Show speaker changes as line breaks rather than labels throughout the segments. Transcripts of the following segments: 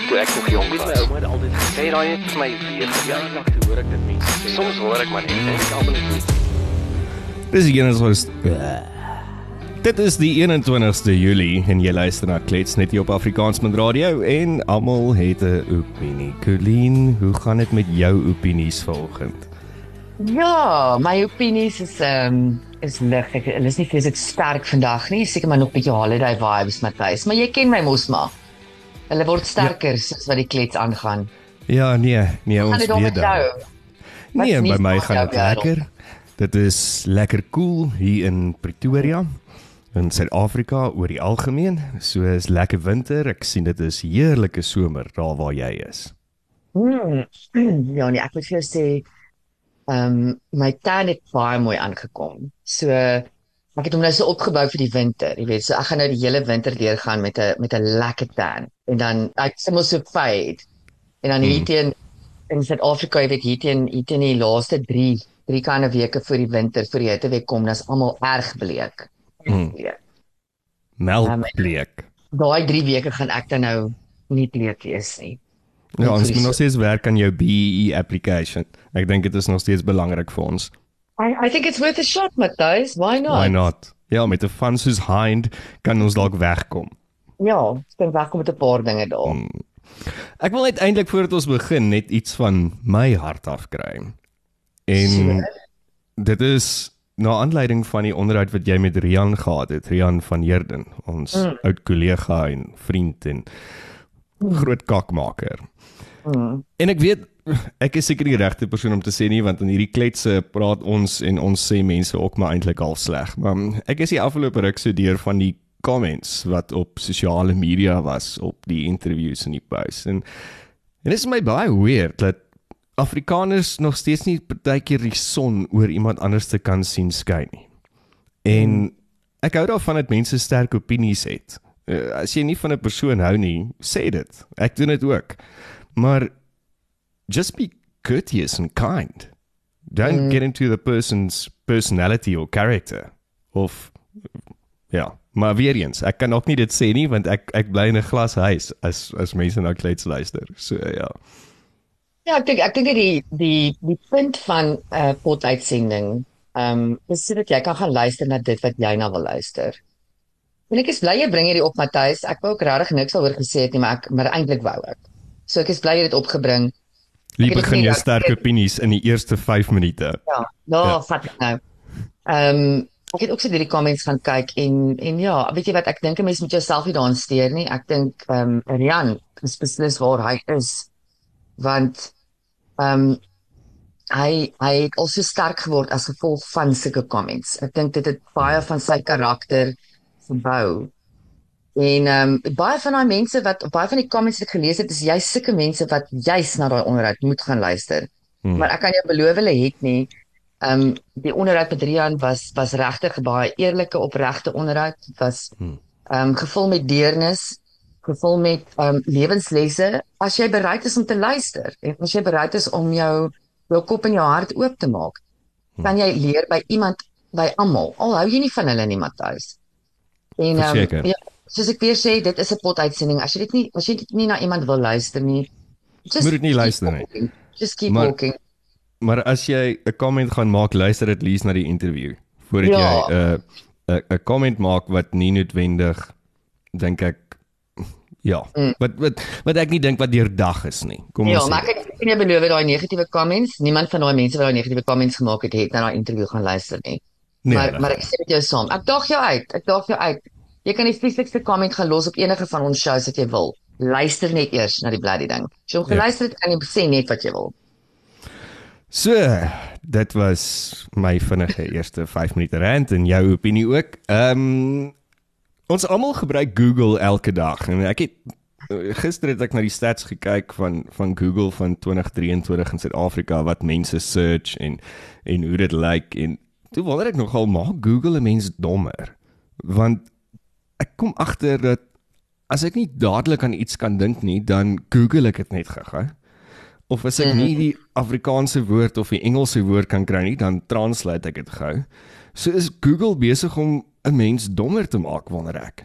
ek toe ek nog jong
Weet my
was.
ouma het altyd gesê,
Sê daai net vir my weer.
ja, nog te hoor ek dit mense sê.
Soms hoor ek maar net en ek almal net
Dis die was Dit is die 21ste Julie en jy luister na Klets net hier op Afrikaans met radio en almal het 'n opinie. Colleen, hoe gaan dit met jou opinies vanoggend?
Ja, my opinies is ehm um, is lig. Ek hulle is nie vreeslik sterk vandag nie. Seker maar nog 'n bietjie holiday vibes Matthys, maar jy ken my mos maar. Hulle word sterker ja. soos wat die klets aangaan.
Ja, nee, nee,
Gaan
ons
dit
weet
met
dat.
jou? Wat
Nee, by my gaan dit lekker. Dit is lekker cool hier in Pretoria in Suid-Afrika oor die algemeen. So is lekker winter. Ek sien dit is heerlike somer daar waar jy is.
Hmm. Ja, nee, ek moet vir jou sê ehm um, my tuin het baie mooi aangekom. So ek het hom nou so opgebou vir die winter, jy weet. So ek gaan nou die hele winter deurgaan met 'n met 'n lekker tuin. En dan ek sê mos so fade. En dan hier
Hmm.
teen in Suid-Afrika, jy weet hier teen hier teen die laaste 3 drie kanne weke voor die winter, voor die hitte weer kom, dan's almal erg bleek.
Hmm.
Bleek.
Melkbleek.
Daai 3 weke gaan ek dan nou nie bleek wees nie.
Ja, ons moet nog steeds werk aan jou BEE application. Ek dink dit is nog steeds belangrik vir ons.
I I think it's worth a shot, Matthys. Why not?
Why not? Ja, met 'n van soos Hind kan ons dalk wegkom.
Ja, ek dink wegkom met 'n paar dinge daar.
Hmm. Ek wil uiteindelik voordat ons begin net iets van my hart af kry. En
So.
dit is na aanleiding van die onderhoud wat jy met Rian gehad het, Rian van Heerden, ons mm. oud kollega en vriend en groot kakmaker.
Mm.
En ek weet ek is seker die regte persoon om te sê nie want in hierdie kletse praat ons en ons sê mense ook maar eintlik al sleg. Maar ek is die afgelope ruk so deur van die comments wat op sosiale media was op die interviews en die posts en en dit is my baie weird dat Afrikaners nog steeds nie partykeer die son oor iemand anders te kan sien skyn nie. En ek hou daarvan dat mense sterk opinies het. Uh, as jy nie van 'n persoon hou nie, sê dit. Ek doen dit ook. Maar just be courteous and kind. Don't
Mm.
get into the person's personality or character of ja, maar weer eens, ek kan ook nie dit sê nie want ek ek bly in 'n glashuis as as mense na klets luister. So ja.
Ja, ek dink ek dink dat die die die punt van 'n uh, potuitsending ehm um, is sodat jy kan gaan luister na dit wat jy na wil luister. En ek is bly jy bring hierdie op Matthys. Ek wou ook regtig niks daaroor gesê het nie, maar ek maar eintlik wou ek. So ek is bly jy het dit opgebring. Dit
begin jou sterk opinies in die eerste 5 minute?
Ja, nou
Ja.
vat nou. Ehm um, ek het ook so deur die comments gaan kyk en en ja, weet jy wat ek dink 'n mens moet jouself nie daarin steur nie. Ek dink ehm um, Rian is beslis waar hy is want ehm um, hy hy het al so sterk geword as gevolg van sulke comments. Ek dink dit het baie van sy karakter verbou. En ehm um, baie van daai mense wat baie van die comments wat ek gelees het, is jy sulke mense wat juis na daai onderhoud moet gaan luister.
Hmm.
Maar ek kan jou beloof hulle het nie. Ehm um, die onderhoud met Rian was was regtig baie eerlike, opregte onderhoud. Dit was
Hmm.
ehm um, gevul met deernis, gevul met ehm um, lewenslesse as jy bereid is om te luister en as jy bereid is om jou jou kop en jou hart oop te maak. Kan jy leer by iemand by almal. Al hou jy nie van hulle nie, Matthys. En ehm
Verseker.
ja, soos ek weer sê, dit is 'n potuitsending. As jy dit nie as jy dit nie na iemand wil luister nie, just
Moet dit nie luister nie.
Just keep
Maar-
walking.
Maar as jy 'n comment gaan maak, luister dit lees na die interview voordat
Ja.
jy 'n 'n 'n comment maak wat nie noodwendig dink ek ja,
Mm.
wat wat wat ek nie dink wat deurdag is nie. Kom
Ja,
ons
maar
sê.
ek kan jou beloof daai negatiewe comments, niemand van daai mense wat daai negatiewe comments gemaak het, het na daai interview gaan luister nie.
Nee,
maar
nee.
maar ek sê met jou saam. Ek daag jou uit. Ek daag jou uit. Jy kan die vieslikste comment gaan los op enige van ons shows wat jy wil. Luister net eers na die bloody ding. As jy hom
Ja.
geluister het, kan jy sê net wat jy wil.
So, dit was my vinnige eerste 5 minute rant en jou opinie ook. Ehm um, ons almal gebruik Google elke dag en ek het eh, gister het ek na die stats gekyk van van Google van 2023 in Suid-Afrika wat mense search en en hoe dit lyk en toe wonder ek nogal maak Google 'n mens dommer want ek kom agter dat as ek nie dadelik aan iets kan dink nie dan Google ek dit net gou-gou of as ek nie die Afrikaanse woord of die Engelse woord kan kry nie, dan translate ek dit gou. So is Google besig om 'n mens dommer te maak wonder ek.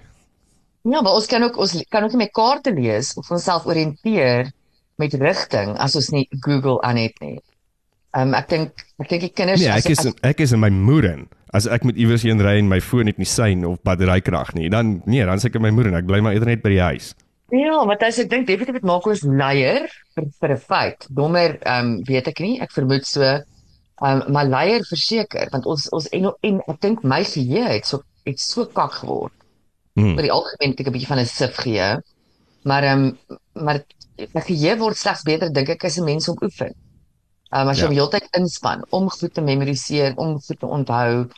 Ja, maar ons kan ook ons kan ook nie met kaarte lees of onsself orienteer met rigting as ons nie Google aan het nie. Ehm um, ek dink ek dink die kinders
Nee, ek is
as-
ek is in my moeder in. As ek moet iewers heen ry en my foon het nie sein of batterykrag nie, dan nee, dan seker my moeder en ek bly maar eerder net by die huis.
Ja, want as ek dink definitief dit maak ons leier vir vir 'n feit. Dommer ehm um, weet ek nie, ek vermoed so. Ehm um, maar leier verseker want ons ons en, en ek dink my geheue het so het so kak geword.
Hmm.
Oor die algemeen het ek 'n bietjie van 'n sif geheue. Maar ehm um, maar my geheue word slegs beter dink ek as 'n mens om oefen. Ehm um, as jy
Ja.
hom heeltyd inspann om goed te memoriseer, om goed te onthou.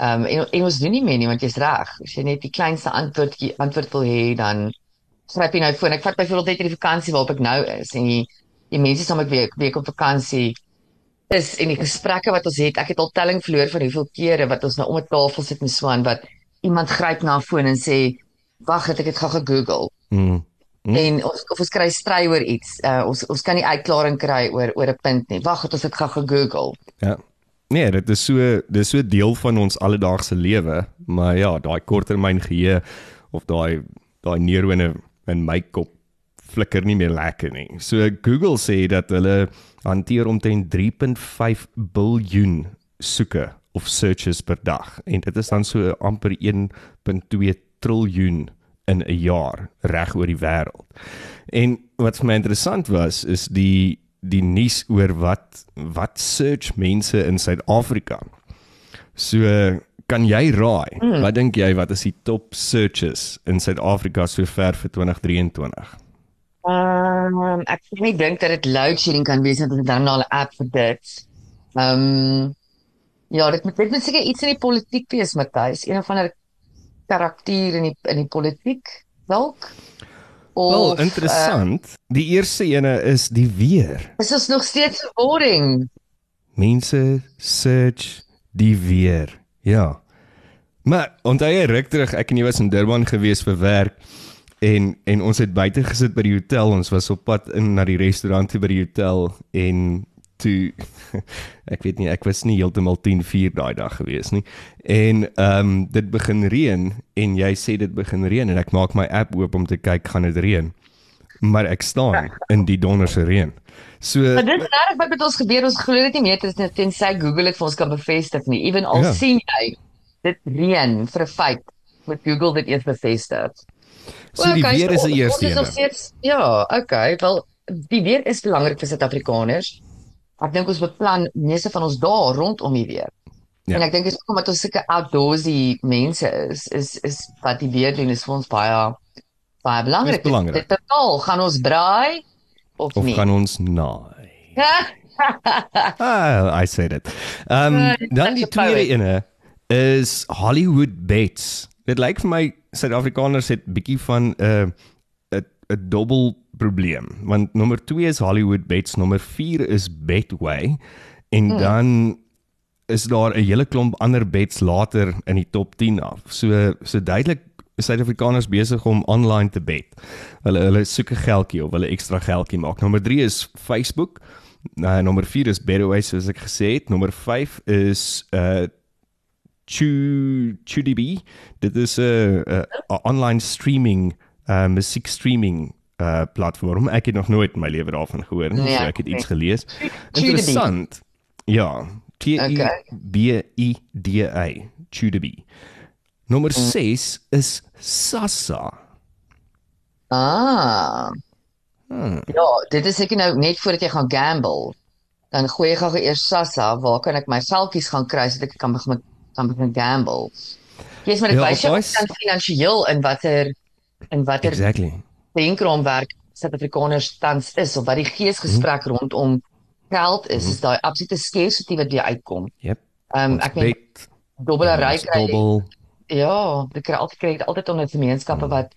Ehm um, en, en ons doen nie meer nie want jy's reg. As jy net die kleinste antwoordjie antwoord wil hê dan gryp jy nou foon. Ek vat byvoorbeeld net hierdie vakansie waarop ek nou is en die die mense saam ek week op vakansie is en die gesprekke wat ons het. Ek het al telling verloor van hoeveel kere wat ons nou om 'n tafel sit en so aan wat iemand gryp na 'n foon en sê wag, het ek dit gou gegoogel.
Mm. Hm.
En ons of ons kry stry oor iets. Uh, ons ons kan nie uitklaring kry oor oor 'n punt nie. Wag, het ons dit gou gegoogel.
Ja. Nee, dit is so dis so deel van ons alledaagse lewe, maar ja, daai korttermyn geheue of daai daai neurone in my kop flikker nie meer lekker nie. So Google sê dat hulle hanteer omtrent 3.5 biljoen soeke of searches per dag en dit is dan so amper 1.2 triljoen in 'n jaar reg oor die wêreld. En wat vir my interessant was is die die nuus oor wat wat search mense in Suid-Afrika. So kan jy raai, mm. wat dink jy wat is die top searches in Suid-Afrika sover vir 2023?
Ehm um, ek kan nie dink dat dit load shedding kan wees want dit dan nou 'n app vir dit. Ehm um, ja, dit moet dit moet seker iets in die politiek wees, Matthys, een of ander karakter in die in die politiek dalk.
Wel,
Of,
interessant. Uh, die eerste ene is die weer.
Is ons nog steeds boring?
Mense search die weer. Ja. Maar onthou jy ruk terug ek en jy was in Durban gewees vir werk en en ons het buite gesit by die hotel. Ons was op pad in na die restaurant toe by die hotel en toe ek weet nie ek was nie heeltemal 10:04 daai dag gewees nie. En ehm um, dit begin reën en jy sê dit begin reën en ek maak my app oop om te kyk gaan dit reën. Maar ek staan in die donderse reën. So
Maar dit is reg wat met ons gebeur. Ons glo dit nie meer dit is net tensy Google dit vir ons kan bevestig nie. Ewen al
Ja.
sien jy dit reën vir 'n feit moet Google dit eers bevestig.
so die
Okay,
weer is
so
die eerste
is
een.
steeds ja, okay, wel die weer is belangrik vir Suid-Afrikaners. Ek dink ons beplan meeste van ons dae rondom die weer.
Ja.
En ek dink dit is omdat ons sulke outdoorsy mense is, is is wat die weer doen is vir ons baie baie belangrik.
Dis belangrik.
Dit bepaal gaan ons braai of,
Of
nie.
gaan ons naai? Ah, I said it. Ehm um, dan die tweede ene is Hollywood bets. Dit lyk vir my Suid-Afrikaners het bietjie van 'n uh, 'n dubbel probleem. Want nommer 2 is Hollywood bets, nommer 4 is Betway en hmm. dan is daar 'n hele klomp ander bets later in die top 10 af. So so duidelik Suid-Afrikaners besig om online te bet. Hulle hulle soek 'n geldjie of hulle ekstra geldjie maak. Nommer 3 is Facebook. Uh, nommer 4 is Betway soos ek gesê het. Nommer 5 is uh Chu ChuDB. Dit is 'n uh, uh, online streaming uh musiek streaming uh platform. Ek het nog nooit in my lewe daarvan gehoor nie,
Nee,
so ek het
nee.
iets gelees. Interessant. Ja, T U
Okay.
B E D A. ChuDB. Nommer 6 is Sasa.
Ah.
Hmm.
Ja, dit is seker nou net voordat jy gaan gamble. Dan gooi jy gou eers Sassa, waar kan ek my geldjies gaan kry sodat ek kan begin kan begin gamble. Jy's maar dit
Ja,
wys jou dan finansiëel in watter in watter
Exactly.
denkraamwerk Suid-Afrikaners tans is of wat die geesgesprek
Mhm.
rondom geld is, is daai absolute scarcity wat weer uitkom.
Yep.
Ehm um,
Ons
ek meen
bet,
dobbelery
ons
kry
dobbel.
Ja, dit kry altyd kry altyd onder gemeenskappe
Hmm.
wat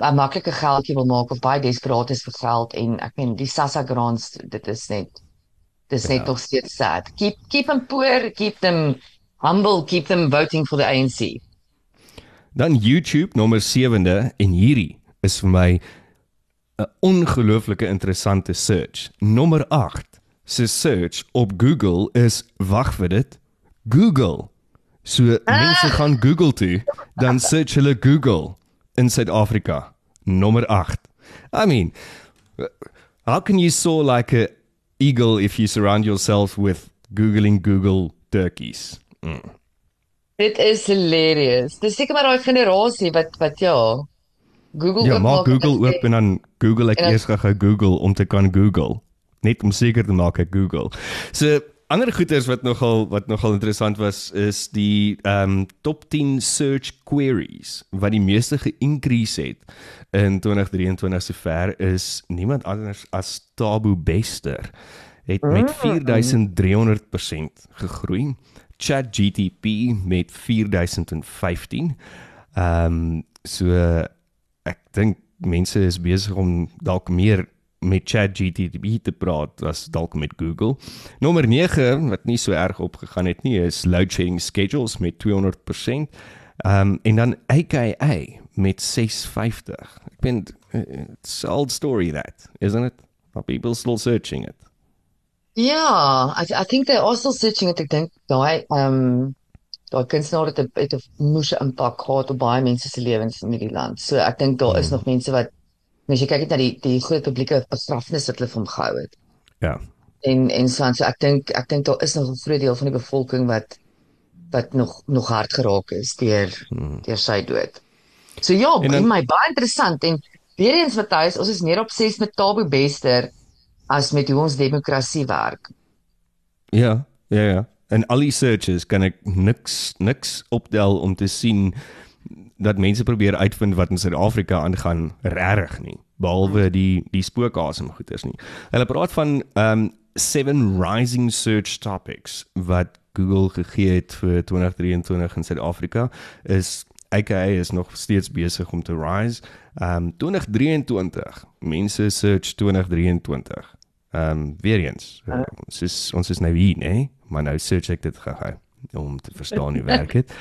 'n maklike geldjie wil maak of baie desperaat is vir geld en ek meen die Sassa grants dit is net dis net
Ja.
nog steeds sad. Keep keep them poor, keep them humble, keep them voting for the ANC.
Dan YouTube nommer 7de en hierdie is vir my 'n ongelooflike interessante search. Nommer 8 se search op Google is wag vir dit Google. So mense gaan Google toe, dan search hulle Google in Suid-Afrika, nommer 8. I mean, how can you soar like a eagle if you surround yourself with googling Google turkeys? Mm.
Dit is hilarious. Dis seker maar daai generasie wat wat ja. Google
Ja, maak Google oop en dan Google ek eers gou Google om te kan Google. Net om seker te maak ek Google. So ander goeters wat nogal wat nogal interessant was is die ehm um, top 10 search queries wat die meeste ge-increase het in 2023 sover is niemand anders as Tabu Bester het met 4300% gegroei. ChatGTP met 4015. Ehm um, so ek dink mense is besig om dalk meer met ChatGPT te praat as dalk met Google. Nommer 9 wat nie so erg opgegaan het nie is load shedding schedules met 200%. Ehm um, en dan AKA met 650. Ek ben it's an old story that, isn't it? But people still searching it.
Ja, I I think they are still searching it. Ek dink daai ehm um, daai kunstenaar het 'n het 'n moeë impak gehad op baie mense se lewens in hierdie land. So ek dink daar is nog mense wat as jy kyk net na die die groot publieke begrafnis wat hulle vir hom gehou het.
Ja.
En en so aan so ek dink ek dink daar is nog 'n groot deel van die bevolking wat wat nog nog hard geraak is deur deur sy dood. So ja,
En
en
dan-
my baie interessant en weer eens Matthys, ons is meer obses met Tabo Bester as met hoe ons demokrasie werk.
Ja, ja, ja. En al die searches kan ek niks niks optel om te sien dat mense probeer uitvind wat in Suid-Afrika aangaan regtig nie, behalwe die die spookasem goeters nie. Hulle praat van um seven rising search topics wat Google gegee het vir 2023 in Suid-Afrika is AKA is nog steeds besig om te rise. Um 2023, mense search 2023. Um weer eens, uh, ons is ons is nou hier, né? Maar nou search ek dit gou-gou om te verstaan hoe werk dit.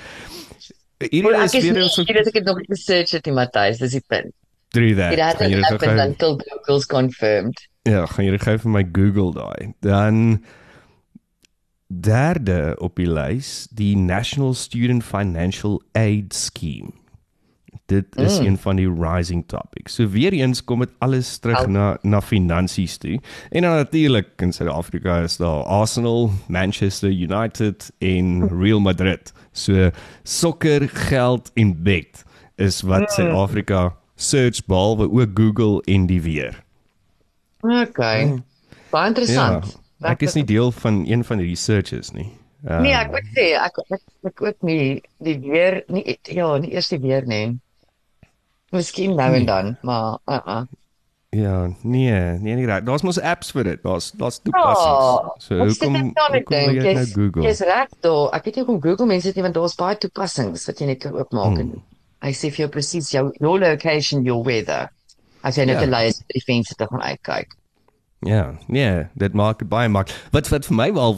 Hierdie is
ek
weer eens
hier dat ek dit nog nie gesearch het nie, Matthys, dis die punt. It
that. Gaan
hasn't
jy dit gou
until Google's confirmed.
Ja, gaan jy dit gou vir my Google daai. Dan derde op die lys, die National Student Financial Aid Scheme. Dit is mm. een van die rising topics. So weer eens kom dit alles terug
Al-
na na finansies toe. En dan natuurlik in Suid-Afrika is daar Arsenal, Manchester United en Real Madrid. So sokker, geld en bet is wat Suid-Afrika search behalwe ook Google en die weer.
Okay. Baie interessant.
Ja, ek is nie deel van een van die searches nie. Um,
Nee, ek moet sê ek ek, ek ook nie die weer nie ja, nie eers die weer nie. Miskien nou en dan, maar uh uh.
Ja, nee, nee nie reg. Daar's mos apps vir dit. Daar's daar's toepassings. so
ek sit
hoekom wil
dink,
jy nou Google?
Jy's reg daar. Ek weet nie hoekom Google mense dit nie want daar's baie toepassings wat jy net kan oopmaak en hy sê vir jou presies jou your location, your weather. As jy net
Ja.
lui is by die venster te gaan uitkyk.
Ja, nee, dit maak dit baie mak. Wat wat vir my wel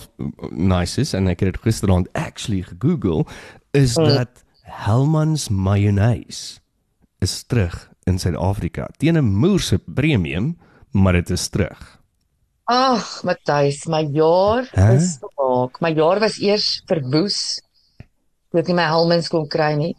nice is en ek het dit gisteraand actually gegoogel is dat Hellmann's mayonnaise is terug in Suid-Afrika teen 'n moerse premium, maar dit is terug.
Ag, Matthys, my jaar
Hè?
is gemaak. My jaar was eers verwoes ek nie my helmens kon kry nie.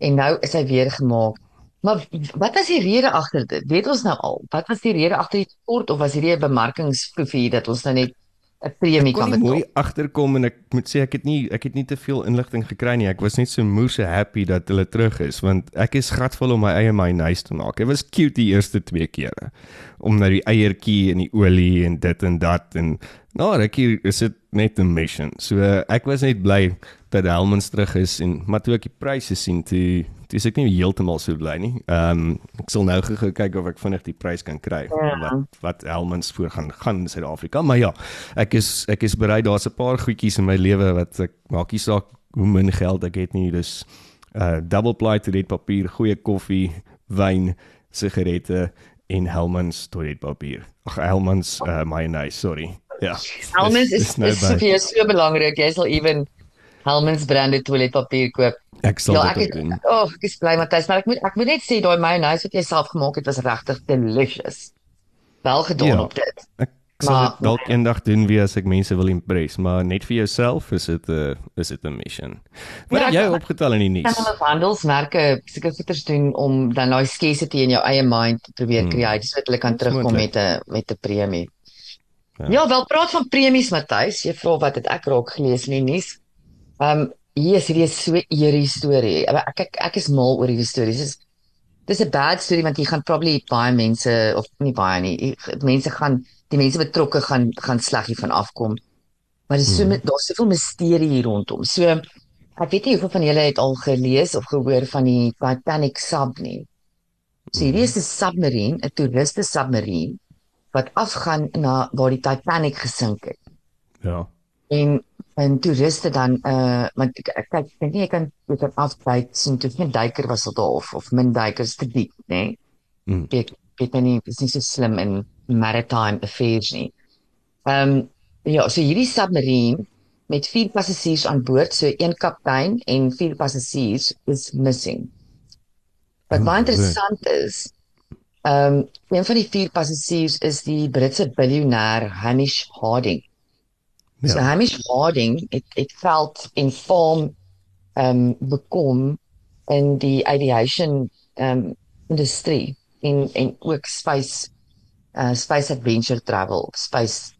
En nou is hy weer gemaak. Maar wat was die rede agter dit? Weet ons nou al? Wat was die rede agter die tekort of was hierdie 'n bemarkingsfoefie dat ons nou net 'n premie
kon
kan betaal?
mooi agterkom en ek moet sê ek het nie ek het nie te veel inligting gekry nie. Ek was net so moerse happy dat hulle terug is want ek is gatvol om my eie mayonnaise te maak. Dit was cute die eerste twee kere om nou die eiertjie en die olie en dit en dat en nou rukkie is dit net 'n mission. So uh, ek was net bly dat Helmans terug is en maar toe ek die pryse sien toe toe is ek nie heeltemal so bly nie. Ehm um, ek sal nou gou kyk of ek vinnig die prys kan kry
Ja.
wat wat Helmans voor gaan gaan in Suid-Afrika. Maar ja, ek is ek is bereid daar's 'n paar goedjies in my lewe wat ek maak nie saak hoe min geld ek het nie. Dis uh double ply toiletpapier, goeie koffie, wyn, sigarette en Helmans toiletpapier. Ag Helmans uh mayonnaise, sorry. Ja.
Helmens
dis-
is
dis nou
is vir jou so belangrik. Jy sal ewen Helmens branded toiletpapier koop.
Ek sal
ja,
dit
is,
doen.
oh, ek is bly Matthys, maar ek moet ek moet net sê daai mayonnaise wat jy self gemaak het was regtig delicious. Wel gedoen
Ja.
op dit.
Ek Ek sal
Maar-
dalk eendag doen wie as ek mense wil impress, maar net vir jouself is dit 'n is dit 'n mission. Wat
Ja,
het jy
ek-
opgetel in die
kan
nuus?
hulle handelsmerke seker goeders doen om dan daai scarcity in jou eie mind te probeer
Hmm.
create sodat hulle kan terugkom met 'n met 'n premie.
Ja.
Ja. wel praat van premies Matthys, jy vra wat het ek raak gelees in die nuus. Ehm um, hier is hierdie so eerie storie. Ek ek ek is mal oor hierdie stories. Dis dis 'n bad storie want jy gaan probably baie mense of nie baie nie, jy- mense gaan die mense betrokke gaan gaan sleg hiervan afkom. Maar dis so
Hmm.
hmm. daar's soveel misterie hier rondom. So ek weet nie hoeveel van julle het al gelees of gehoor van die Titanic sub nie. So hierdie is 'n submarine, 'n toeriste submarine wat afgaan na waar die Titanic gesink het.
Ja.
En en toeriste dan uh want ek ek kyk ek dink nie jy kan jy kan afbyt sien toe geen duiker was al daar of of min duikers te diep, né? Nee?
Mm.
Ek weet nou nie, is nie so slim in maritime affairs nie. Ehm um, ja, so hierdie submarine met vier passasiers aan boord, so een kaptein en vier passasiers is missing. Wat
Oh,
baie
word.
interessant is, ehm um, een van die vier passasiers is die Britse biljoenêr Hamish Harding. Ja. So. Hamish Harding het het geld en farm ehm um, bekom in die aviation ehm um, industrie en en ook space uh space adventure travel, of space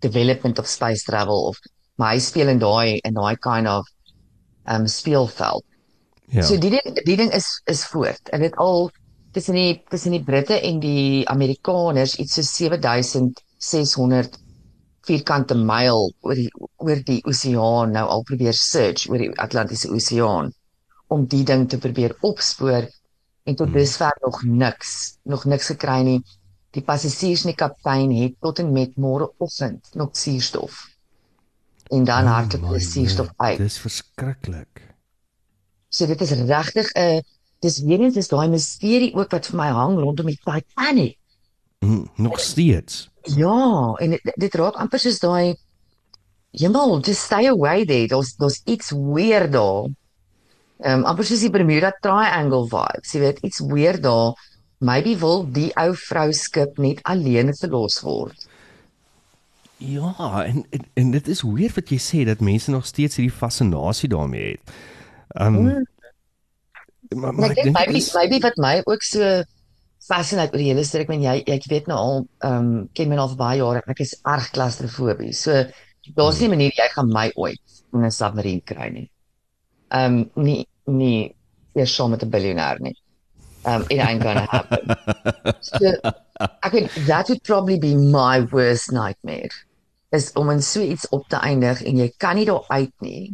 development of space travel of maar hy speel in daai in daai kind of um, speelveld.
Ja.
So die ding, die ding is is voort. En dit al tussen die tussen die Britte en die Amerikaners iets so 7600 vierkante myl oor die oor die oseaan nou al probeer search oor die Atlantiese Oseaan om die ding te probeer opspoor en tot
Hmm.
dusver nog niks, nog niks gekry nie. Die passasiers en die kaptein het tot en met môreoggend nog suurstof. En dan
Oh
hardloop hulle suurstof uit.
Dis verskriklik.
So dit is regtig 'n uh, dis weer eens is daai misterie ook wat vir my hang rondom die Titanic.
Mm, nog steeds.
Ja, en dit, dit raak amper soos daai Jemmel, just stay away there. Daar's daar's iets weird daar. Ehm um, amper soos die Bermuda Triangle vibes. Jy weet, iets weird daar. Maybe wil die ou vrou skip net alleen verlos word.
Ja, en, en en dit is weird wat jy sê dat mense nog steeds hierdie fascinasie daarmee het. Um
Mm.
maar,
Maar ek
ek
dink maybe
is,
maybe wat my ook so fascineer oor die hele storie, ek meen jy ek weet nou al um, ken my al vir baie jare, ek is erg klaustrofobie. So daar's nie 'n manier jy gaan my ooit in 'n submarine kry nie. Um, nie nie eers saam met 'n biljoenêr nie. Um it ain't gonna happen. so ek weet that would probably be my worst nightmare. Is om in so iets op te eindig en jy kan nie daar uit nie.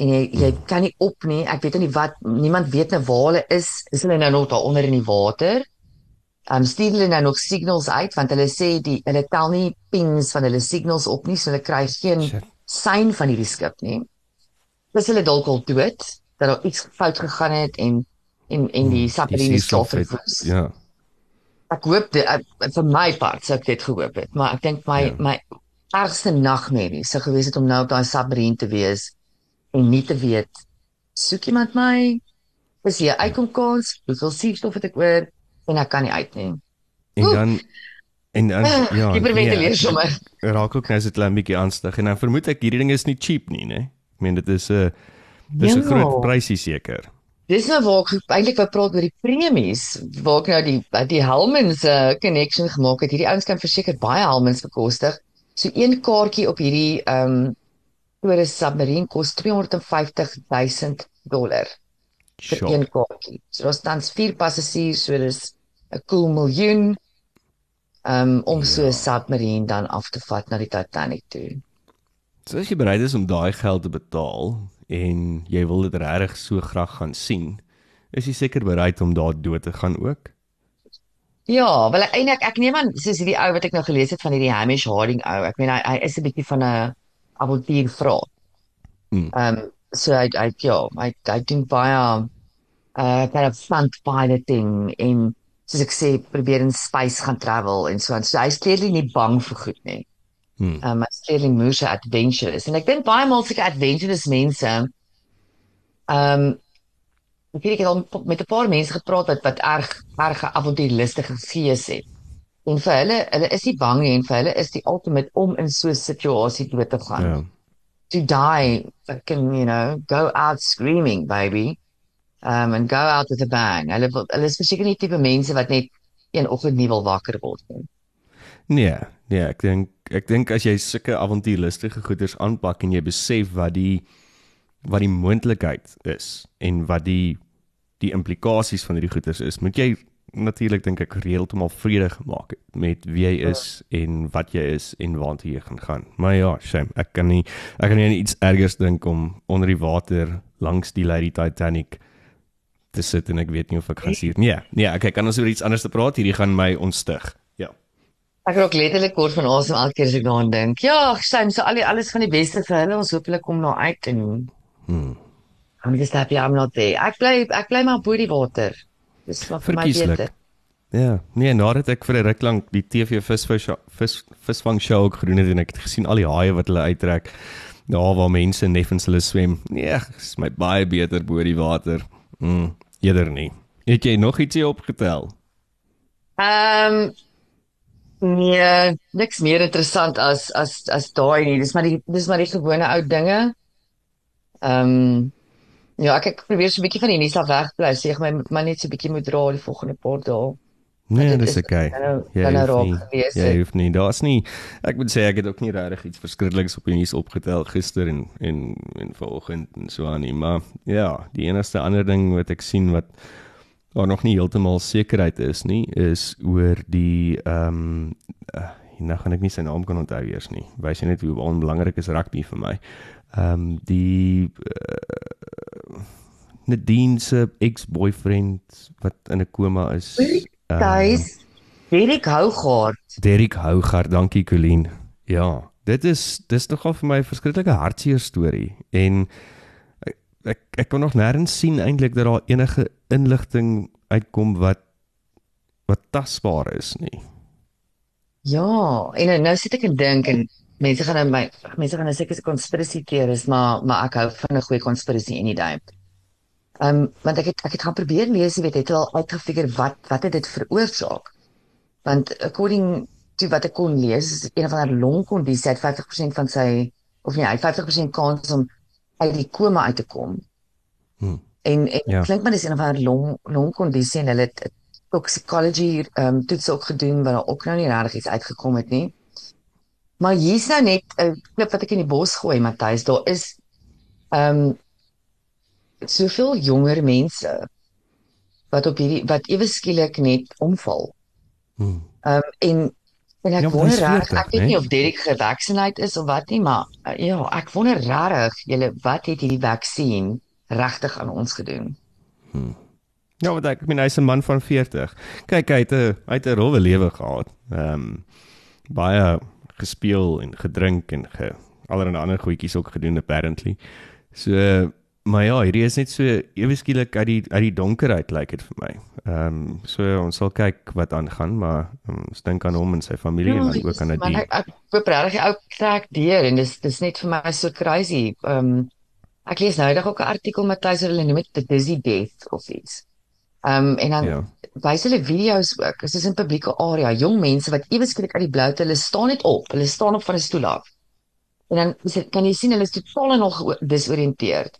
En jy jy kan nie op nie. Ek weet nie wat niemand weet nou waar hulle is. Is hulle nou nog daar onder in die water? Um stuur hulle nou nog signals uit want hulle sê die hulle tel nie pings van hulle signals op nie, so hulle kry geen sein van hierdie skip nie. Dis hulle dalk al dood dat daar iets fout gegaan het en en en die klaar
het-
verwoes.
Ja.
Ek hoop dit ek, vir my part sou ek dit gehoop het, maar ek dink my
Ja.
my ergste nagmerrie sou gewees het om nou op daai submarine te wees en nie te weet soek iemand my is hier uitkom kans hoeveel suurstof het ek oor en ek kan nie uit nie.
En dan en dan ja.
Hiperventileer
nee,
sommer.
ek Raak ook nou so 'n klein bietjie aanstig en dan vermoed ek hierdie ding is nie cheap nie, né? Ek meen dit is 'n dis 'n
Ja.
groot prysie seker.
Dis nou waar ek eintlik wou praat oor die premies, waar ek nou die die Helmans uh, connection gemaak het. Hierdie ouens kan verseker baie Helmans bekostig. So een kaartjie op hierdie ehm um, tourist submarine kos 250 000 dollar vir
Sjoe.
een kaartjie. So daar's tans vier passasiers, so dis 'n cool miljoen um, om so 'n
Ja.
submarine dan af te vat na die Titanic toe.
So as jy bereid is om daai geld te betaal en jy wil dit regtig so graag gaan sien, is jy seker bereid om daar dood te gaan ook?
Ja, wel eintlik ek neem aan soos hierdie ou wat ek nou gelees het van hierdie Hamish Harding ou. Ek meen hy hy is 'n bietjie van 'n avontuurvrou.
Hmm.
Ehm um, so hy hy ja, hy hy doen baie uh kind of stunt piloting en soos ek sê probeer in space gaan travel en so aan. So hy's clearly nie bang vir goed nie.
Hmm.
Um, hy's clearly moes adventurous. En ek dink baie maal seker adventurous mense um, ek weet ek het al met 'n paar mense gepraat wat wat erg erg avontuurlustige gees het. En vir hulle, hulle is nie bang nie en vir hulle is die ultimate om in so 'n situasie dood te gaan.
Ja.
To die, fucking, you know, go out screaming, baby. Um and go out with a bang. Hulle hulle is verseker nie tipe mense wat net een oggend nie wil wakker word nie.
Nee, nee, ek dink ek dink as jy sulke avontuurlustige goeders aanpak en jy besef wat die wat die moontlikheid is en wat die die implikasies van hierdie goeders is, moet jy natuurlik dink ek heeltemal vrede gemaak het met wie jy is en wat jy is en waartoe jy gaan gaan. Maar ja, shame, ek kan nie ek kan nie aan iets ergers dink om onder die water langs die Lady Titanic te sit en ek weet nie of ek gaan sien. Nee, nee, okay, kan ons oor iets anders te praat? Hierdie gaan my ontstig.
Ek raak letterlik kort van asem elke keer as ek daaraan dink. Ja, shame, so al die alles van die beste vir hulle. Ons hoop hulle kom nou uit en
Hmm.
I'm just happy I'm not there. Ek bly ek bly maar bo die water. Dis maar vir my beter.
Ja, nee, nadat ek vir 'n ruk lank die TV visvis vis visvang show ook gedoen het en ek het gesien al die haie wat hulle uittrek daar waar mense neffens hulle swem. Nee, is my baie beter bo die water. Mm, eerder nie. Het jy nog ietsie opgetel?
Ehm nee, niks meer interessant as as as daai nie. Dis maar die dis maar die gewone ou dinge. Ehm ja, ek ek probeer so 'n bietjie van die nuus af wegbly. Sê ek my maar net so 'n bietjie moet dra die volgende paar dae.
Nee, dis
is-
okay.
nou-
Jy
nou
hoef nie- Jy hoef nie. Daar's nie ek moet sê ek het ook nie regtig iets verskrikliks op die nuus opgetel gister en en en vanoggend en so aan nie, maar ja, die enigste ander ding wat ek sien wat daar nog nie heeltemal sekerheid is nie, is oor die ehm um, uh, nou gaan ek nie sy naam kan onthou eers nie. Wys net hoe onbelangrik is rugby vir my. Ehm um, die uh, Nadine se ex-boyfriend wat in 'n koma is. ehm,
Guys, Derek Hougaard.
Derek Hougaard, dankie Colleen. Ja, dit is dis nogal vir my 'n verskriklike hartseer storie en ek ek, kon nog nêrens sien eintlik dat daar enige inligting uitkom wat wat tasbaar is nie.
Ja, en nou, sit ek en dink en mense gaan nou my mense gaan nou seker 'n konspirasie teories, maar maar ek hou van 'n goeie konspirasie any day. Ehm um, want ek het ek het gaan probeer lees, jy weet, het al uitgefigure wat wat het dit veroorsaak. Want according to wat ek kon lees, is een van haar longkondisie, het 50% van sy of nee, hy het 50% kans om uit die koma uit te kom.
Hmm.
En en
Ja.
klink maar dis een van haar long longkondisie en hulle het toxicology ehm um, toets ook gedoen waar daar ook nou nie regtig iets uitgekom het nie. Maar hier's nou net 'n klip wat ek in die bos gooi, Matthys. Daar is ehm um, soveel jonger mense wat op hierdie wat ewe skielik net omval.
Hmm.
Ehm um, en en ek
Ja,
wonder reg,
40,
ek weet nie of Derek gevaccineerd is of wat nie, maar uh, ja, ek wonder regtig, julle wat het hierdie vaksin regtig aan ons gedoen?
Ja, want ek, ek meen hy's 'n man van 40. Kyk, hy het 'n hy het 'n rowwe lewe gehad. Ehm um, baie gespeel en gedrink en ge allerlei ander goedjies ook gedoen apparently. So maar ja, hierdie is net so ewe skielik uit die uit die donker uit lyk dit vir my. Ehm um, so ons sal kyk wat aangaan, maar um, ons dink aan hom en sy familie en dan ook aan die
ek, ek die ou trek deur en dis dis net vir my so crazy. Ehm um, ek lees nou eendag ook 'n artikel met hulle hulle noem dit the dizzy death of iets. Ehm um, en dan
Ja.
wys hulle video's ook. Dit is in publieke area, jong mense wat ewe skielik uit die bloute, hulle staan net op. Hulle staan op van 'n stoel af. En dan dit kan jy sien hulle is totaal en al disoriënteerd.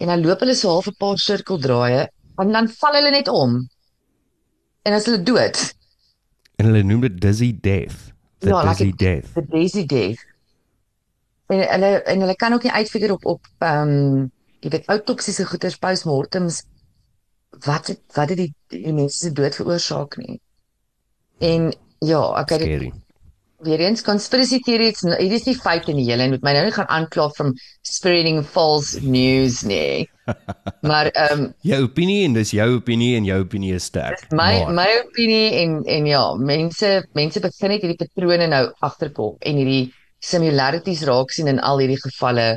En dan loop hulle so half 'n paar sirkeldraaie en dan val hulle net om. En as hulle dood.
en hulle noem dit dizzy death. The
Ja, like
dizzy
it-
death.
the Daisy Death. En hulle en hulle kan ook nie uitfigure op op ehm um, jy weet outoksiese goeters postmortems wat het, wat het die, die mense se dood veroorsaak nie. En ja, ek het dit
Scary.
Weer eens conspiracy theories, hier is nie feite nie, julle moet my nou nie gaan aankla from spreading false news nie. Maar ehm um,
Jou opinie en dis jou opinie en jou opinie is sterk.
my
maar,
my opinie en en ja, mense mense begin net hierdie patrone nou agterkom en hierdie similarities raak sien in al hierdie gevalle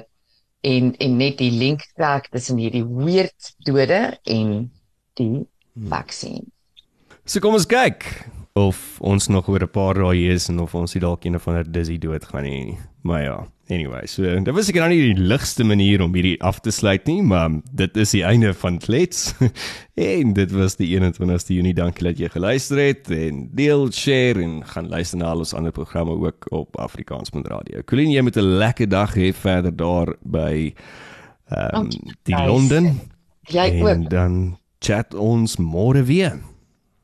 en en net die link trek tussen hierdie weird dode en die vaksin.
So kom ons kyk. Of ons nog oor 'n paar dae is en of ons nie dalk een van hulle dizzy dood gaan hê nie. Maar ja, anyway, so dit was ek nou nie die ligste manier om hierdie af te sluit nie, maar dit is die einde van Klets. en dit was die 21ste Junie. Dankie dat jy geluister het en deel, share en gaan luister na al ons ander programme ook op Afrikaans.radio. Colleen, jy moet 'n lekker dag hê verder daar by ehm um, die. Londen.
Jy
en
ook.
dan chat ons môre weer.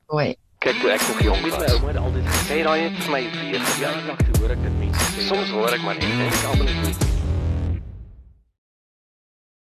Hoi.
Kyk toe ek nog jong
Weet my
was.
ouma het altyd gesê,
Sê daai het vir my weer
ja, dag toe hoor ek dit mense sê.
Soms hoor ek maar net
Ek
dink
almal nie